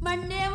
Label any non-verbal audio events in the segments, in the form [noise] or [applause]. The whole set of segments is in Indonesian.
Monday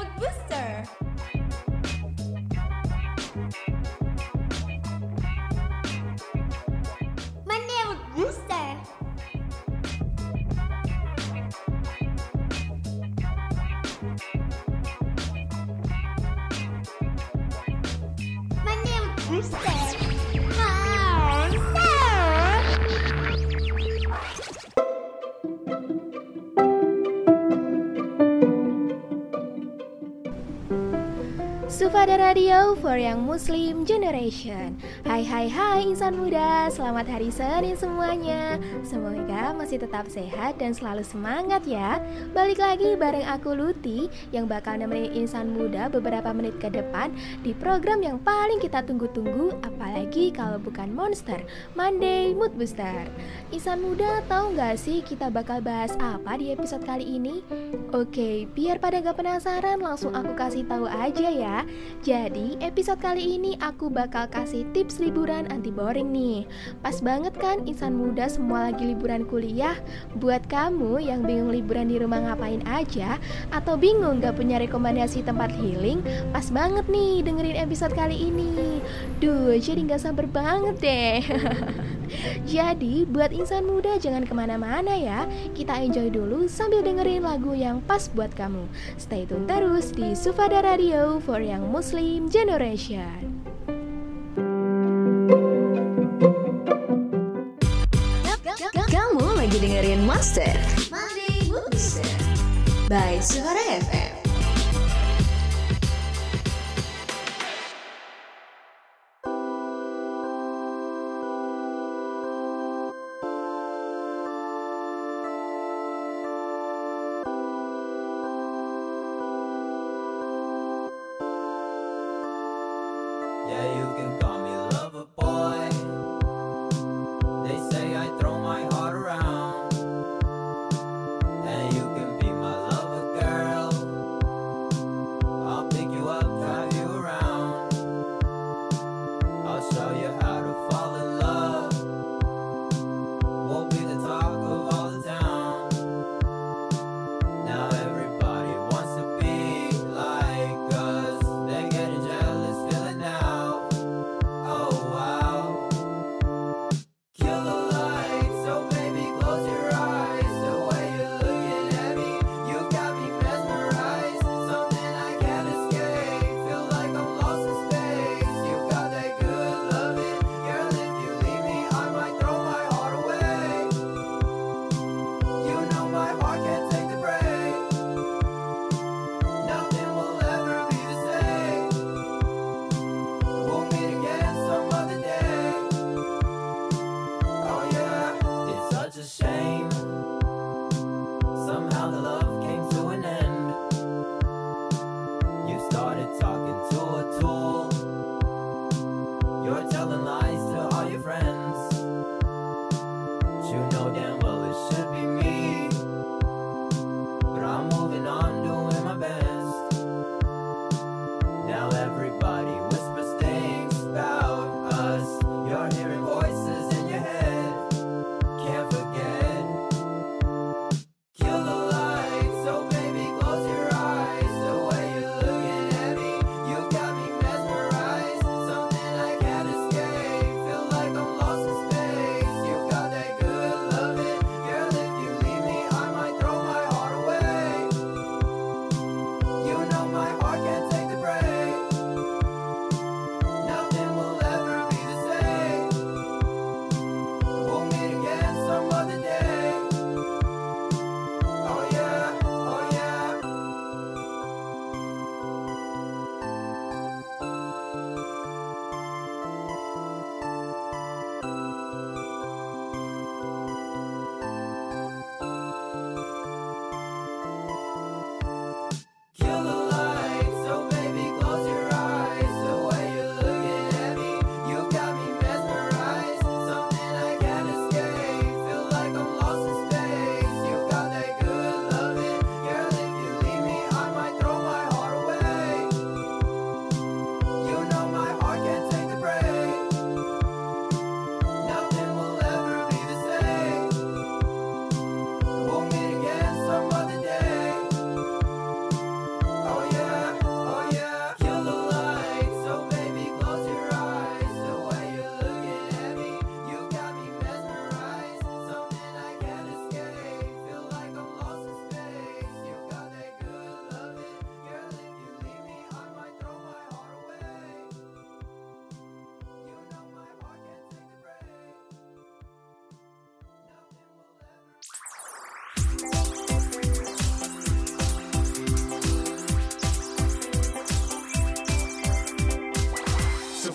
Sufada Radio for Young Muslim Generation Hai hai hai insan muda. Selamat hari Senin semuanya. Semoga masih tetap sehat dan selalu semangat ya. Balik lagi bareng aku Luti Yang bakal nemenin insan muda beberapa menit ke depan Di program yang paling kita tunggu-tunggu Apalagi kalau bukan Monster Monday Mood Booster. Insan muda tahu nggak sih kita bakal bahas apa di episode kali ini? Oke, biar pada gak penasaran langsung aku kasih tahu aja ya. Jadi, episode kali ini aku bakal kasih tips liburan anti boring nih. Pas banget kan insan muda semua lagi liburan kuliah? Buat kamu yang bingung liburan di rumah ngapain aja atau bingung gak punya rekomendasi tempat healing, pas banget nih dengerin episode kali ini. Duh, jadi gak sabar banget deh. [laughs] Jadi, buat insan muda jangan ke mana-mana ya Kita enjoy dulu sambil dengerin lagu yang pas buat kamu Stay tune terus di Sufada Radio for Young Muslim Generation dengerin Monster Monday Mood Booster. by Suara FM.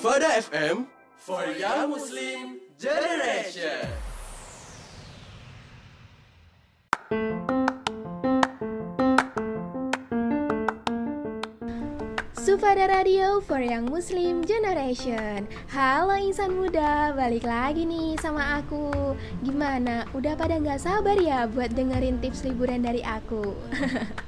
Sufada FM for Young Muslim Generation. Sufada Radio for Young Muslim Generation Halo insan muda, balik lagi nih sama aku Gimana, udah pada nggak sabar ya buat dengerin tips liburan dari aku? [laughs]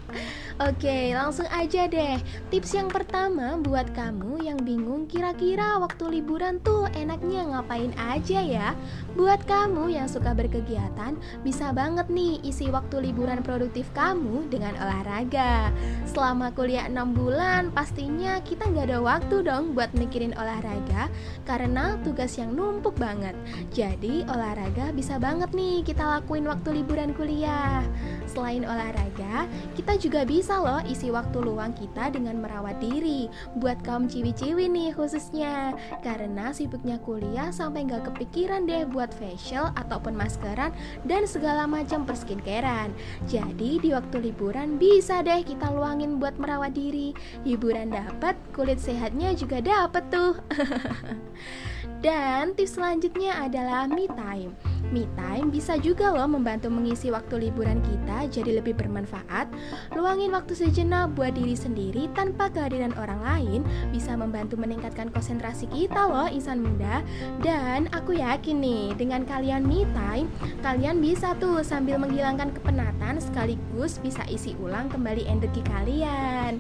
Oke, langsung aja deh. Tips yang pertama buat kamu yang bingung kira-kira waktu liburan tuh enaknya ngapain aja ya. Buat kamu yang suka berkegiatan, bisa banget nih isi waktu liburan produktif kamu dengan olahraga. Selama kuliah 6 bulan, pastinya kita nggak ada waktu dong buat mikirin olahraga karena tugas yang numpuk banget. Jadi olahraga bisa banget nih kita lakuin waktu liburan kuliah. Selain olahraga, kita juga bisa loh isi waktu luang kita dengan merawat diri. Buat kaum ciwi-ciwi nih khususnya. Karena sibuknya kuliah sampai nggak kepikiran deh buat facial ataupun maskeran dan segala macam perskincarean. Jadi di waktu liburan bisa deh kita luangin buat merawat diri. Hiburan dapat, kulit sehatnya juga dapet tuh. [laughs] Dan tips selanjutnya adalah me time Me time bisa juga loh membantu mengisi waktu liburan kita jadi lebih bermanfaat. Luangin waktu sejenak buat diri sendiri tanpa kehadiran orang lain bisa membantu meningkatkan konsentrasi kita loh insan muda. Dan aku yakin nih dengan kalian me time, kalian bisa tuh sambil menghilangkan kepenatan sekaligus bisa isi ulang kembali energi kalian.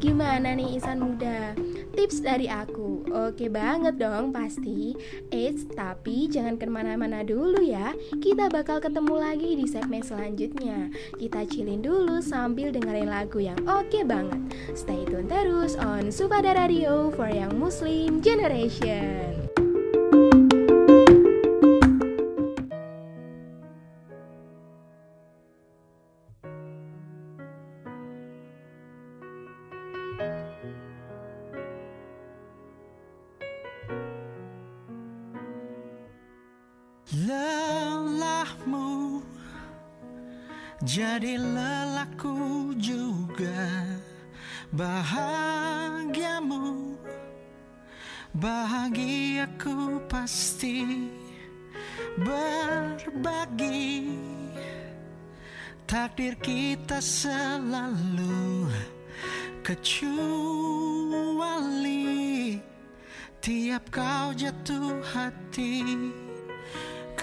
Gimana nih insan muda? Tips dari aku, oke banget dong pasti. Eits, tapi jangan ke mana-mana dulu ya. Kita bakal ketemu lagi di segmen selanjutnya. Kita chillin dulu sambil dengerin lagu yang oke banget. Stay tune terus on Sufada Radio for Young Muslim Generation. Lelahmu jadi lelahku juga. Bahagiamu Bahagiaku pasti berbagi. Takdir kita selalu kecuali Tiap kau jatuh hati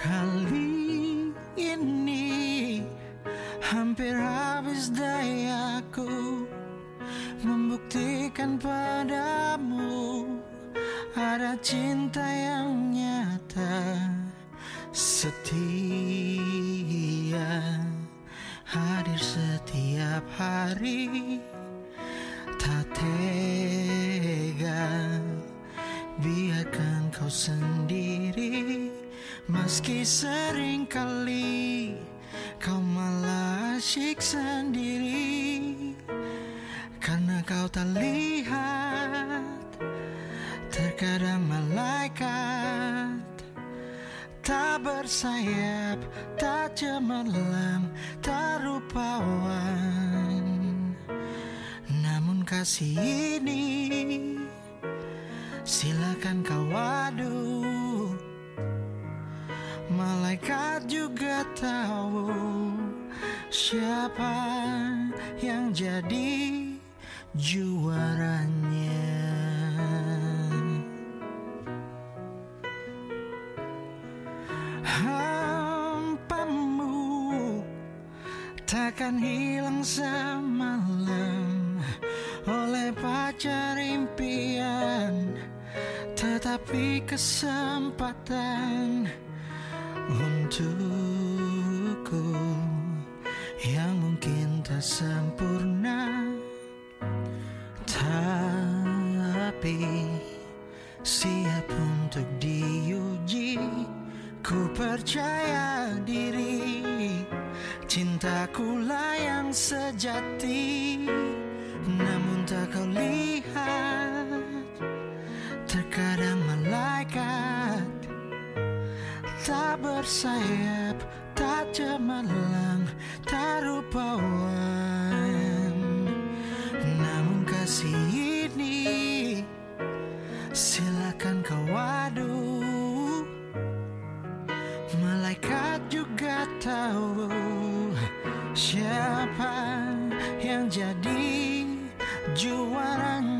Kali ini. Hampir habis dayaku Membuktikan padamu Ada cinta yang nyata Setia Hadir setiap hari. Tak tega Biarkan kau sendiri Meski sering kali Kau malah asyik sendiri Karena kau tak lihat Terkadang malaikat Tak bersayap Tak cemerlang Tak rupawan. Namun kasih ini Silakan kau adu Malaikat juga tahu siapa yang jadi juaranya. Hampamu takkan hilang semalam oleh pacar impian, tetapi kesempatan untukku yang mungkin tak sempurna tapi siap untuk diuji. Ku percaya diri cintaku lah yang sejati. Namun tak kau lihat terkadang malaikat tak bersayap, tak cemerlang, tak rupawan. Namun kasih ini silakan kau adu Malaikat juga tahu Siapa yang jadi juaranya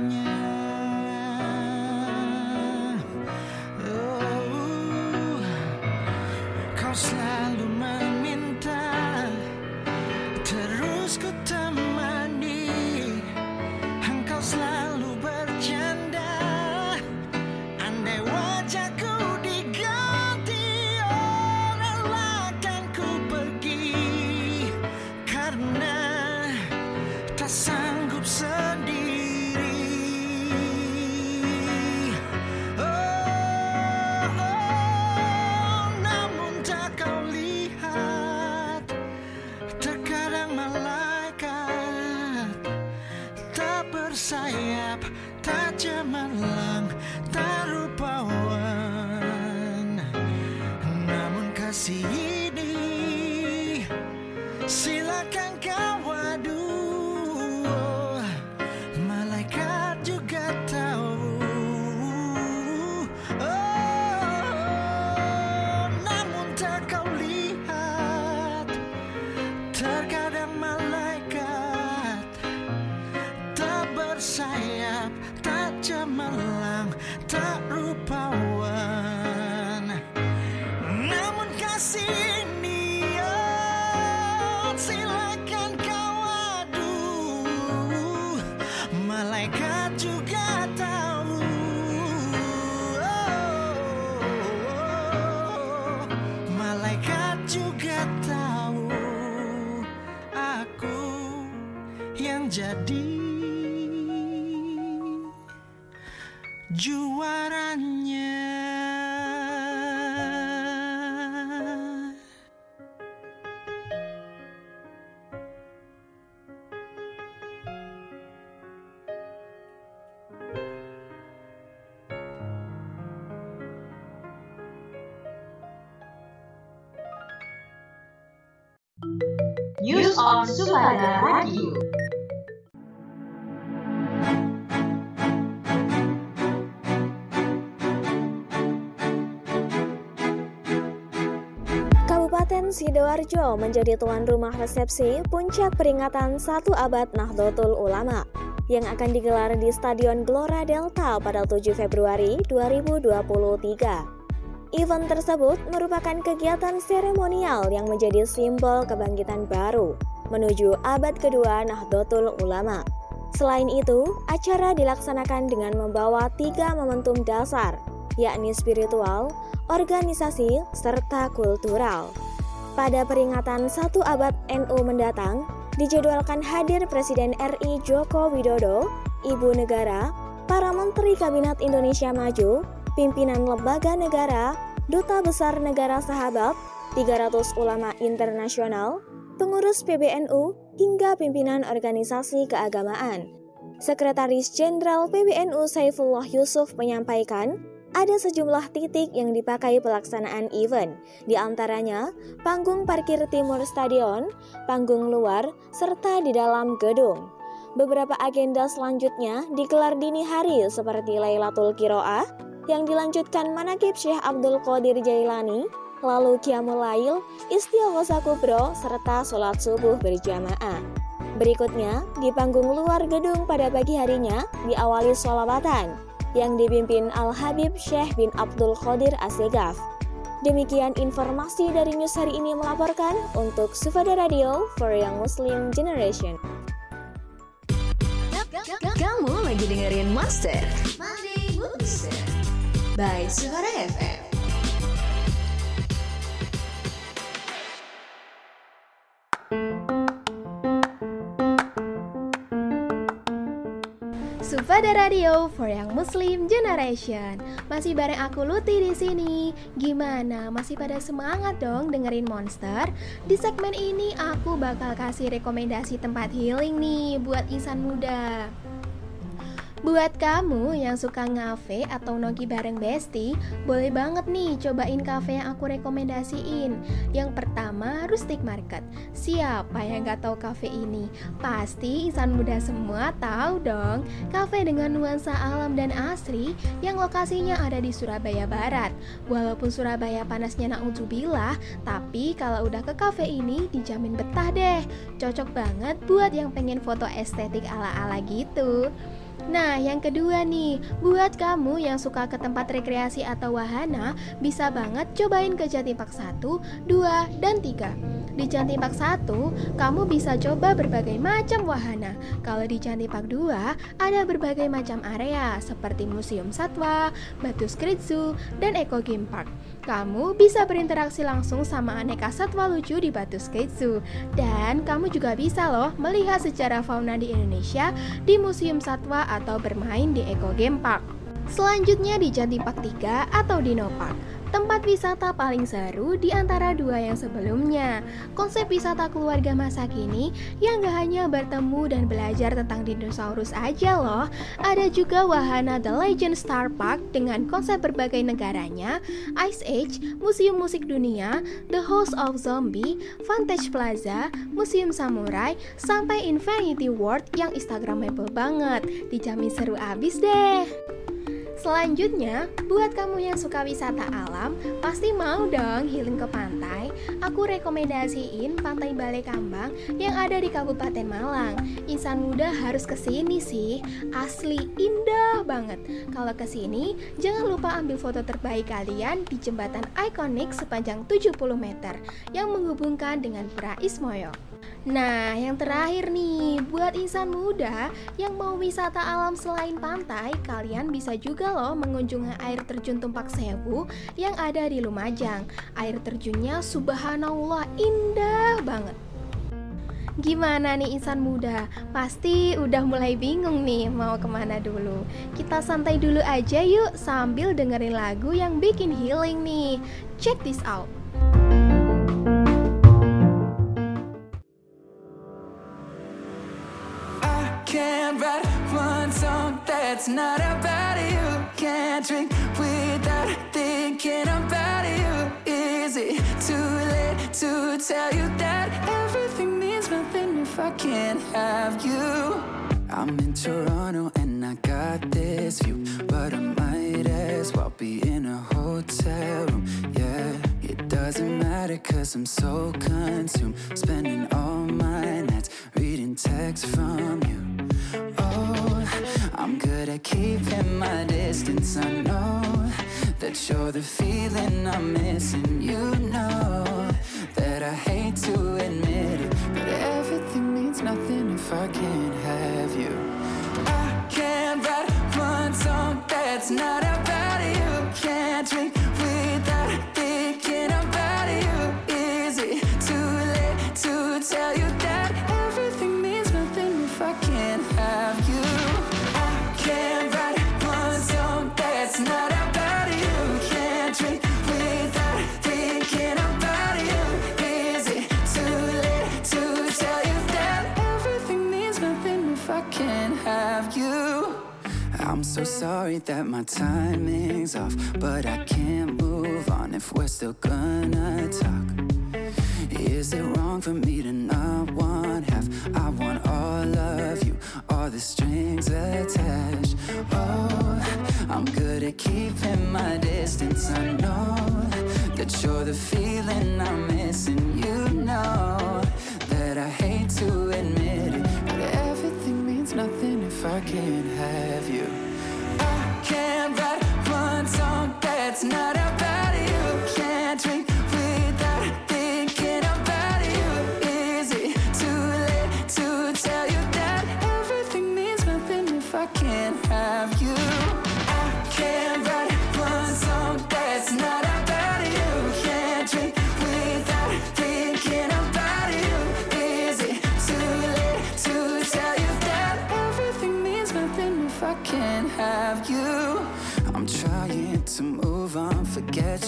juga tahu. Malaikat juga tahu Aku yang jadi. Juaranya Sidoarjo menjadi tuan rumah resepsi puncak peringatan satu abad Nahdlatul Ulama yang akan digelar di Stadion Gelora Delta pada 7 Februari 2023. Event tersebut merupakan kegiatan seremonial yang menjadi simbol kebangkitan baru menuju abad kedua Nahdlatul Ulama. Selain itu, acara dilaksanakan dengan membawa tiga momentum dasar, yakni spiritual, organisasi, serta kultural. Pada peringatan satu abad NU mendatang, dijadwalkan hadir Presiden RI Joko Widodo, Ibu Negara, para Menteri Kabinet Indonesia Maju, pimpinan lembaga negara, duta besar negara sahabat, 300 ulama internasional, pengurus PBNU, hingga pimpinan organisasi keagamaan. Sekretaris Jenderal PBNU Saifullah Yusuf menyampaikan, ada sejumlah titik yang dipakai pelaksanaan event, di antaranya panggung parkir timur stadion, panggung luar, serta di dalam gedung. Beberapa agenda selanjutnya digelar dini hari seperti Lailatul Kiroah, yang dilanjutkan Manakib Syekh Abdul Qadir Jailani, lalu Qiyamul Lail, Istighosah Kubro, serta sholat subuh berjamaah. Berikutnya, di panggung luar gedung pada pagi harinya diawali sholawatan yang dipimpin Al-Habib Syekh bin Abdul Qadir Asegaf. Demikian informasi dari news hari ini melaporkan untuk Sufada Radio for Young Muslim Generation. Kamu lagi dengerin Booster. by Suara FM. Sufada Radio for Young Muslim Generation. Masih bareng aku Luti di sini. Gimana? Masih pada semangat dong dengerin Monster? Di segmen ini aku bakal kasih rekomendasi tempat healing nih buat insan muda. Buat kamu yang suka ngafe atau nogi bareng Besti, boleh banget nih cobain cafe yang aku rekomendasiin. Yang pertama, Rustic Market. Siapa yang gak tahu cafe ini? Pasti insan muda semua tahu dong. Cafe dengan nuansa alam dan asri yang lokasinya ada di Surabaya Barat. Walaupun Surabaya panasnya na'udzubillah, tapi kalau udah ke cafe ini dijamin betah deh. Cocok banget buat yang pengen foto estetik ala-ala gitu. Nah, yang kedua nih, buat kamu yang suka ke tempat rekreasi atau wahana, bisa banget cobain ke Jatipak 1, 2, dan 3. Di Jantipak 1, kamu bisa coba berbagai macam wahana. Kalau di Jantipak 2, ada berbagai macam area seperti Museum Satwa, Batu Zoo, dan Eco Game Park. Kamu bisa berinteraksi langsung sama aneka satwa lucu di Batu Zoo. Dan kamu juga bisa loh melihat sejarah fauna di Indonesia di Museum Satwa atau bermain di Eco Game Park. Selanjutnya di Jantipak 3 atau Dino Park. Tempat wisata paling seru di antara dua yang sebelumnya. Konsep wisata keluarga masa kini yang gak hanya bertemu dan belajar tentang dinosaurus aja loh. Ada juga wahana The Legend Star Park dengan konsep berbagai negaranya, Ice Age, Museum Musik Dunia, The House of Zombie, Vantage Plaza, Museum Samurai, sampai Infinity World yang instagramable banget. Dijamin seru abis deh. Selanjutnya, buat kamu yang suka wisata alam, pasti mau dong healing ke pantai. Aku rekomendasiin Pantai Balai Kambang yang ada di Kabupaten Malang. Insan muda harus ke sini sih, asli indah banget. Kalau ke sini, jangan lupa ambil foto terbaik kalian di jembatan ikonik sepanjang 70 meter yang menghubungkan dengan Pura Ismoyo. Nah, yang terakhir nih, buat insan muda yang mau wisata alam selain pantai, kalian bisa juga loh mengunjungi air terjun Tumpak Sewu yang ada di Lumajang. Air terjunnya subhanallah indah banget. Gimana nih insan muda? Pasti udah mulai bingung nih mau ke mana dulu Kita santai dulu aja yuk sambil dengerin lagu yang bikin healing nih Check this out can't write one song that's not about you. Can't drink without thinking about you. Is it too late to tell you that everything means nothing if I can't have you? I'm in Toronto and I got this view, but I might as well be in a hotel room. Yeah, it doesn't matter cause I'm so consumed, spending all my nights reading texts from you. Oh, I'm good at keeping my distance. I know that you're the feeling I'm missing. You know that I hate to admit it, but everything means nothing if I can't have you. I can't write one song that's not about you. Can't drink I'm so sorry that my timing's off, but I can't move on if we're still gonna talk. Is it wrong for me to not want half? I want all of you, all the strings attached. Oh, I'm good at keeping my distance. I know that you're the feeling I'm missing. You know that I hate to admit it, nothing if I can't have you. I can't write one song that's not about you.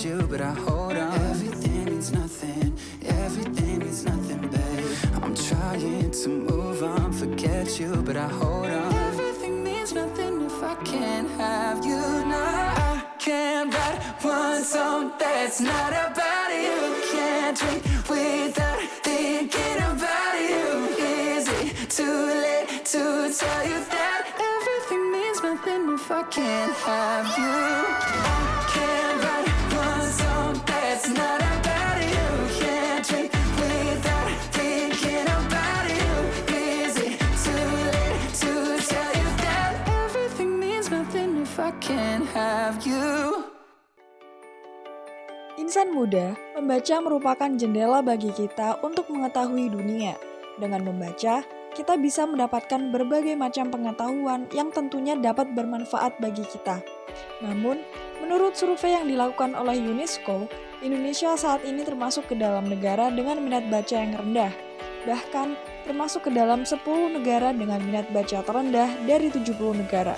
You, but I hold on. Everything means nothing, everything means nothing, babe. I'm trying to move on, forget you, but I hold on. Everything means nothing if I can't have you. No, I can't write one song that's not about you. Can't drink without thinking about you. Is it too late to tell you that everything means nothing if I can't have you? I can't write have you? Insan muda, membaca merupakan jendela bagi kita untuk mengetahui dunia. Dengan membaca, kita bisa mendapatkan berbagai macam pengetahuan yang tentunya dapat bermanfaat bagi kita. Namun, menurut survei yang dilakukan oleh UNESCO, Indonesia saat ini termasuk ke dalam negara dengan minat baca yang rendah. Bahkan, termasuk ke dalam 10 negara dengan minat baca terendah dari 70 negara.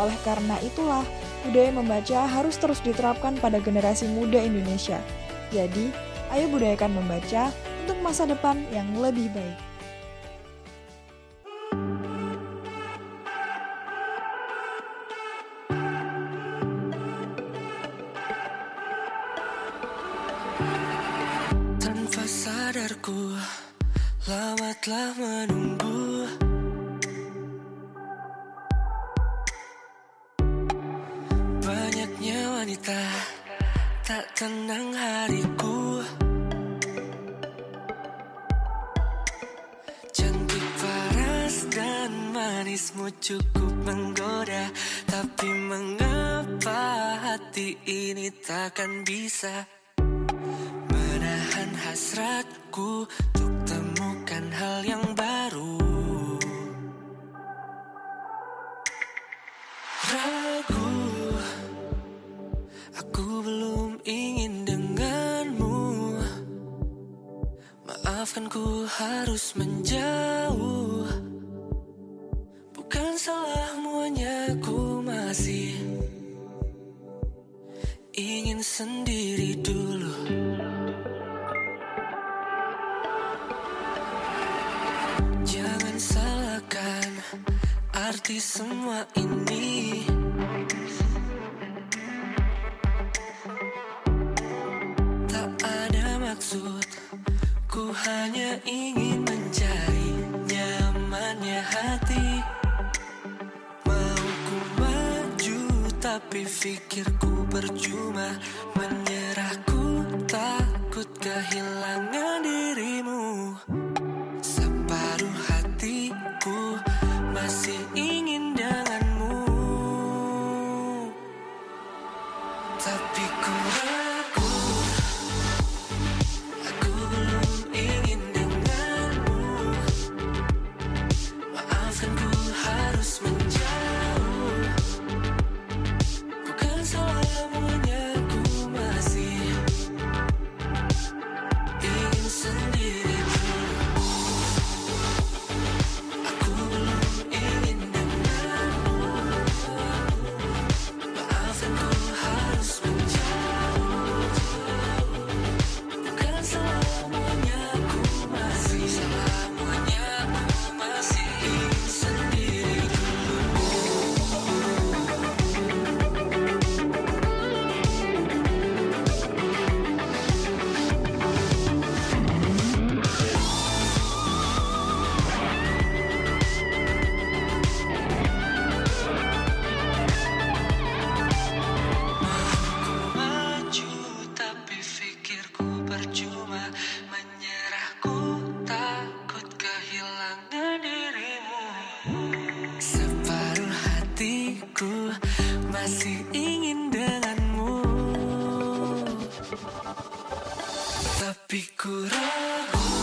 Oleh karena itulah, budaya membaca harus terus diterapkan pada generasi muda Indonesia. Jadi, ayo budayakan membaca untuk masa depan yang lebih baik. Tanpa sadarku Lama telah menunggu Tenang hariku. Cantik paras dan manismu cukup menggoda. Tapi mengapa hati ini takkan bisa Menahan hasratku Untuk temukan hal yang baru Maafkan ku harus menjauh. Bukan salahmu hanya ku masih Ingin sendiri dulu. Jangan salahkan arti semua ini. Tak ada maksud hanya ingin mencari nyamannya hati. Mau ku maju tapi pikirku percuma Menyerahku takut kehilangan picurar.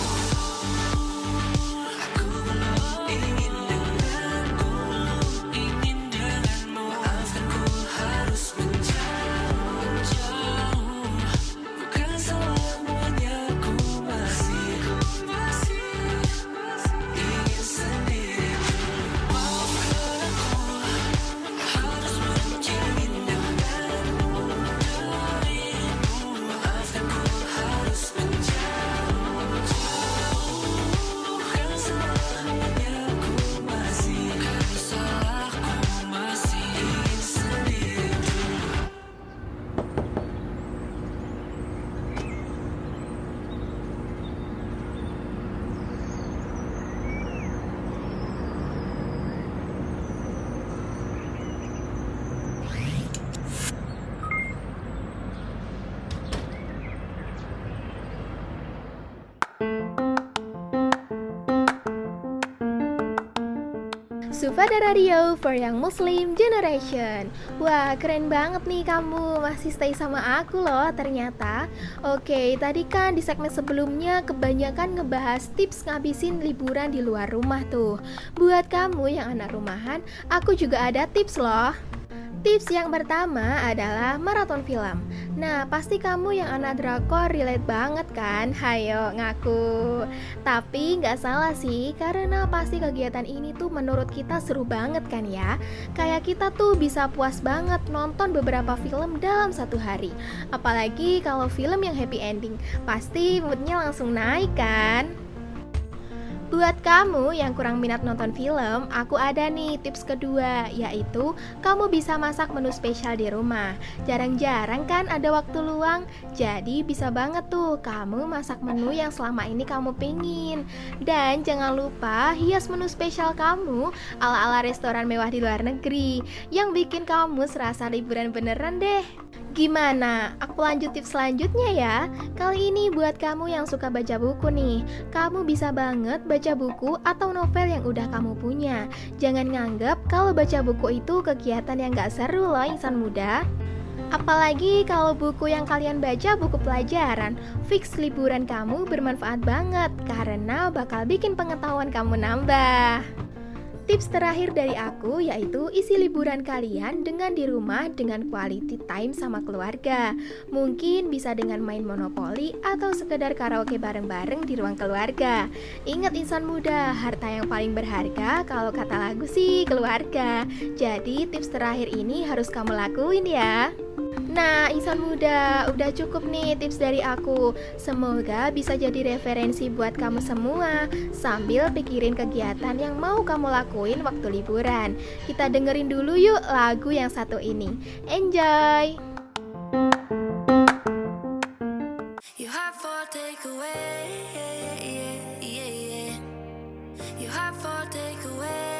Sufada Radio for Young Muslim Generation. Wah keren banget nih kamu. Masih stay sama aku loh ternyata. Oke tadi kan di segmen sebelumnya Kebanyakan ngebahas tips ngabisin liburan di luar rumah tuh. Buat kamu yang anak rumahan Aku juga ada tips loh Tips yang pertama adalah maraton film. Nah, pasti kamu yang anak drakor relate banget kan? Hayo ngaku. Tapi nggak salah sih, karena pasti kegiatan ini tuh menurut kita seru banget kan ya? Kayak kita tuh bisa puas banget nonton beberapa film dalam satu hari. Apalagi kalau film yang happy ending, pasti moodnya langsung naik kan? Buat kamu yang kurang minat nonton film, aku ada nih tips kedua, yaitu kamu bisa masak menu spesial di rumah. Jarang-jarang kan ada waktu luang, jadi bisa banget tuh kamu masak menu yang selama ini kamu pingin. Dan jangan lupa hias menu spesial kamu ala-ala restoran mewah di luar negeri, yang bikin kamu serasa liburan beneran deh. Gimana? Aku lanjut tips selanjutnya ya. Kali ini buat kamu yang suka baca buku nih, kamu bisa banget baca buku atau novel yang udah kamu punya. Jangan nganggap kalau baca buku itu kegiatan yang gak seru loh insan muda. Apalagi kalau buku yang kalian baca buku pelajaran, fix liburan kamu bermanfaat banget karena bakal bikin pengetahuan kamu nambah. Tips terakhir dari aku yaitu isi liburan kalian dengan di rumah dengan quality time sama keluarga. Mungkin bisa dengan main monopoli atau sekedar karaoke bareng-bareng di ruang keluarga. Ingat insan muda, harta yang paling berharga kalau kata lagu sih keluarga. Jadi tips terakhir ini harus kamu lakuin ya. Nah, insan muda, udah cukup nih tips dari aku. Semoga bisa jadi referensi buat kamu semua sambil pikirin kegiatan yang mau kamu lakuin waktu liburan. Kita dengerin dulu yuk lagu yang satu ini. Enjoy! You have takeaway.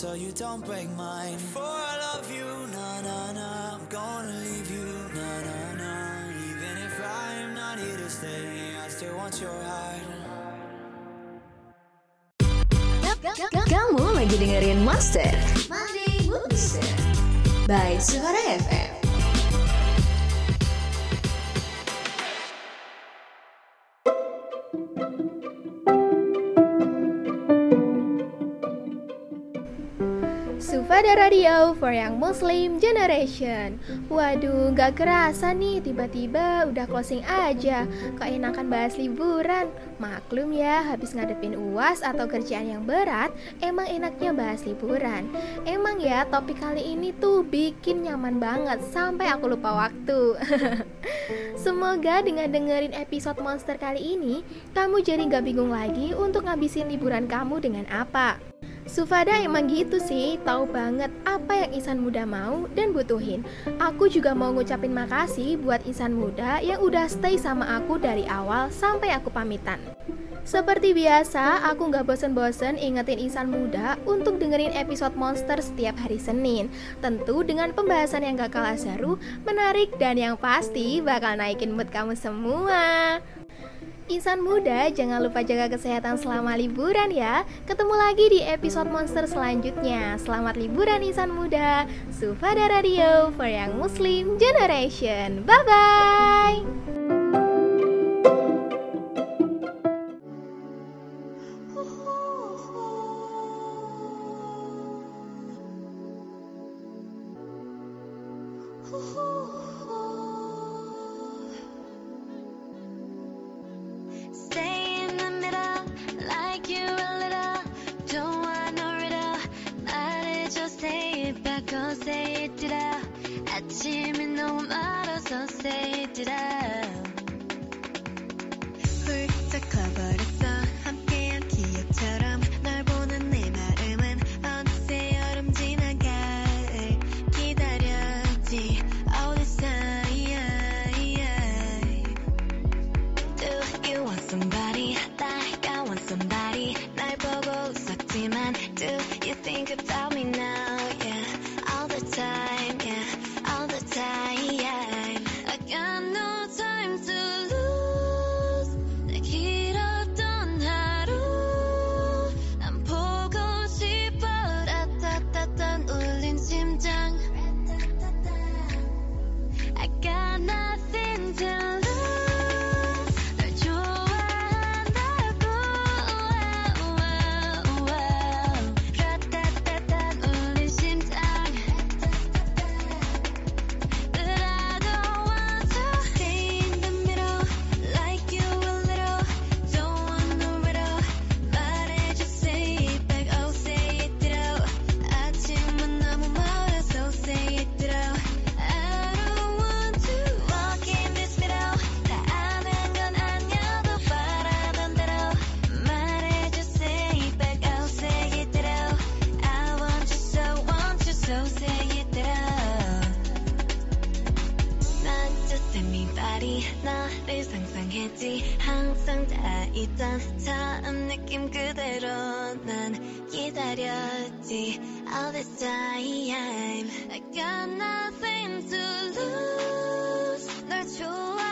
So you don't break mine. For I love you, na na na. I'm gonna leave you, na na na. Even if I'm not here to stay, I still want your heart. Kamu lagi dengerin Monster Monday Mood by Suara FM. Sufada Radio for Young Muslim Generation. Waduh, gak kerasa nih tiba-tiba udah closing aja. Kok enakan bahas liburan. Maklum ya, habis ngadepin uas atau kerjaan yang berat Emang enaknya bahas liburan. Emang ya, topik kali ini tuh bikin nyaman banget Sampai aku lupa waktu. [laughs] Semoga dengan dengerin episode Monster kali ini Kamu jadi gak bingung lagi untuk ngabisin liburan kamu dengan apa Sufada emang gitu sih, tahu banget apa yang insan muda mau dan butuhin. Aku juga mau ngucapin makasih buat insan muda yang udah stay sama aku dari awal sampai aku pamitan. Seperti biasa, aku nggak bosen-bosen ingetin insan muda untuk dengerin episode Monster setiap hari Senin. Tentu dengan pembahasan yang gak kalah seru, menarik, dan yang pasti bakal naikin mood kamu semua. Insan muda, jangan lupa jaga kesehatan selama liburan ya. Ketemu lagi di episode Monster selanjutnya. Selamat liburan insan muda. Sufada Radio for Young Muslim Generation. Bye bye. 이상했지 항상 다 있던 처음 느낌 그대로 난 기다렸지 All this time I got nothing to lose 널 좋아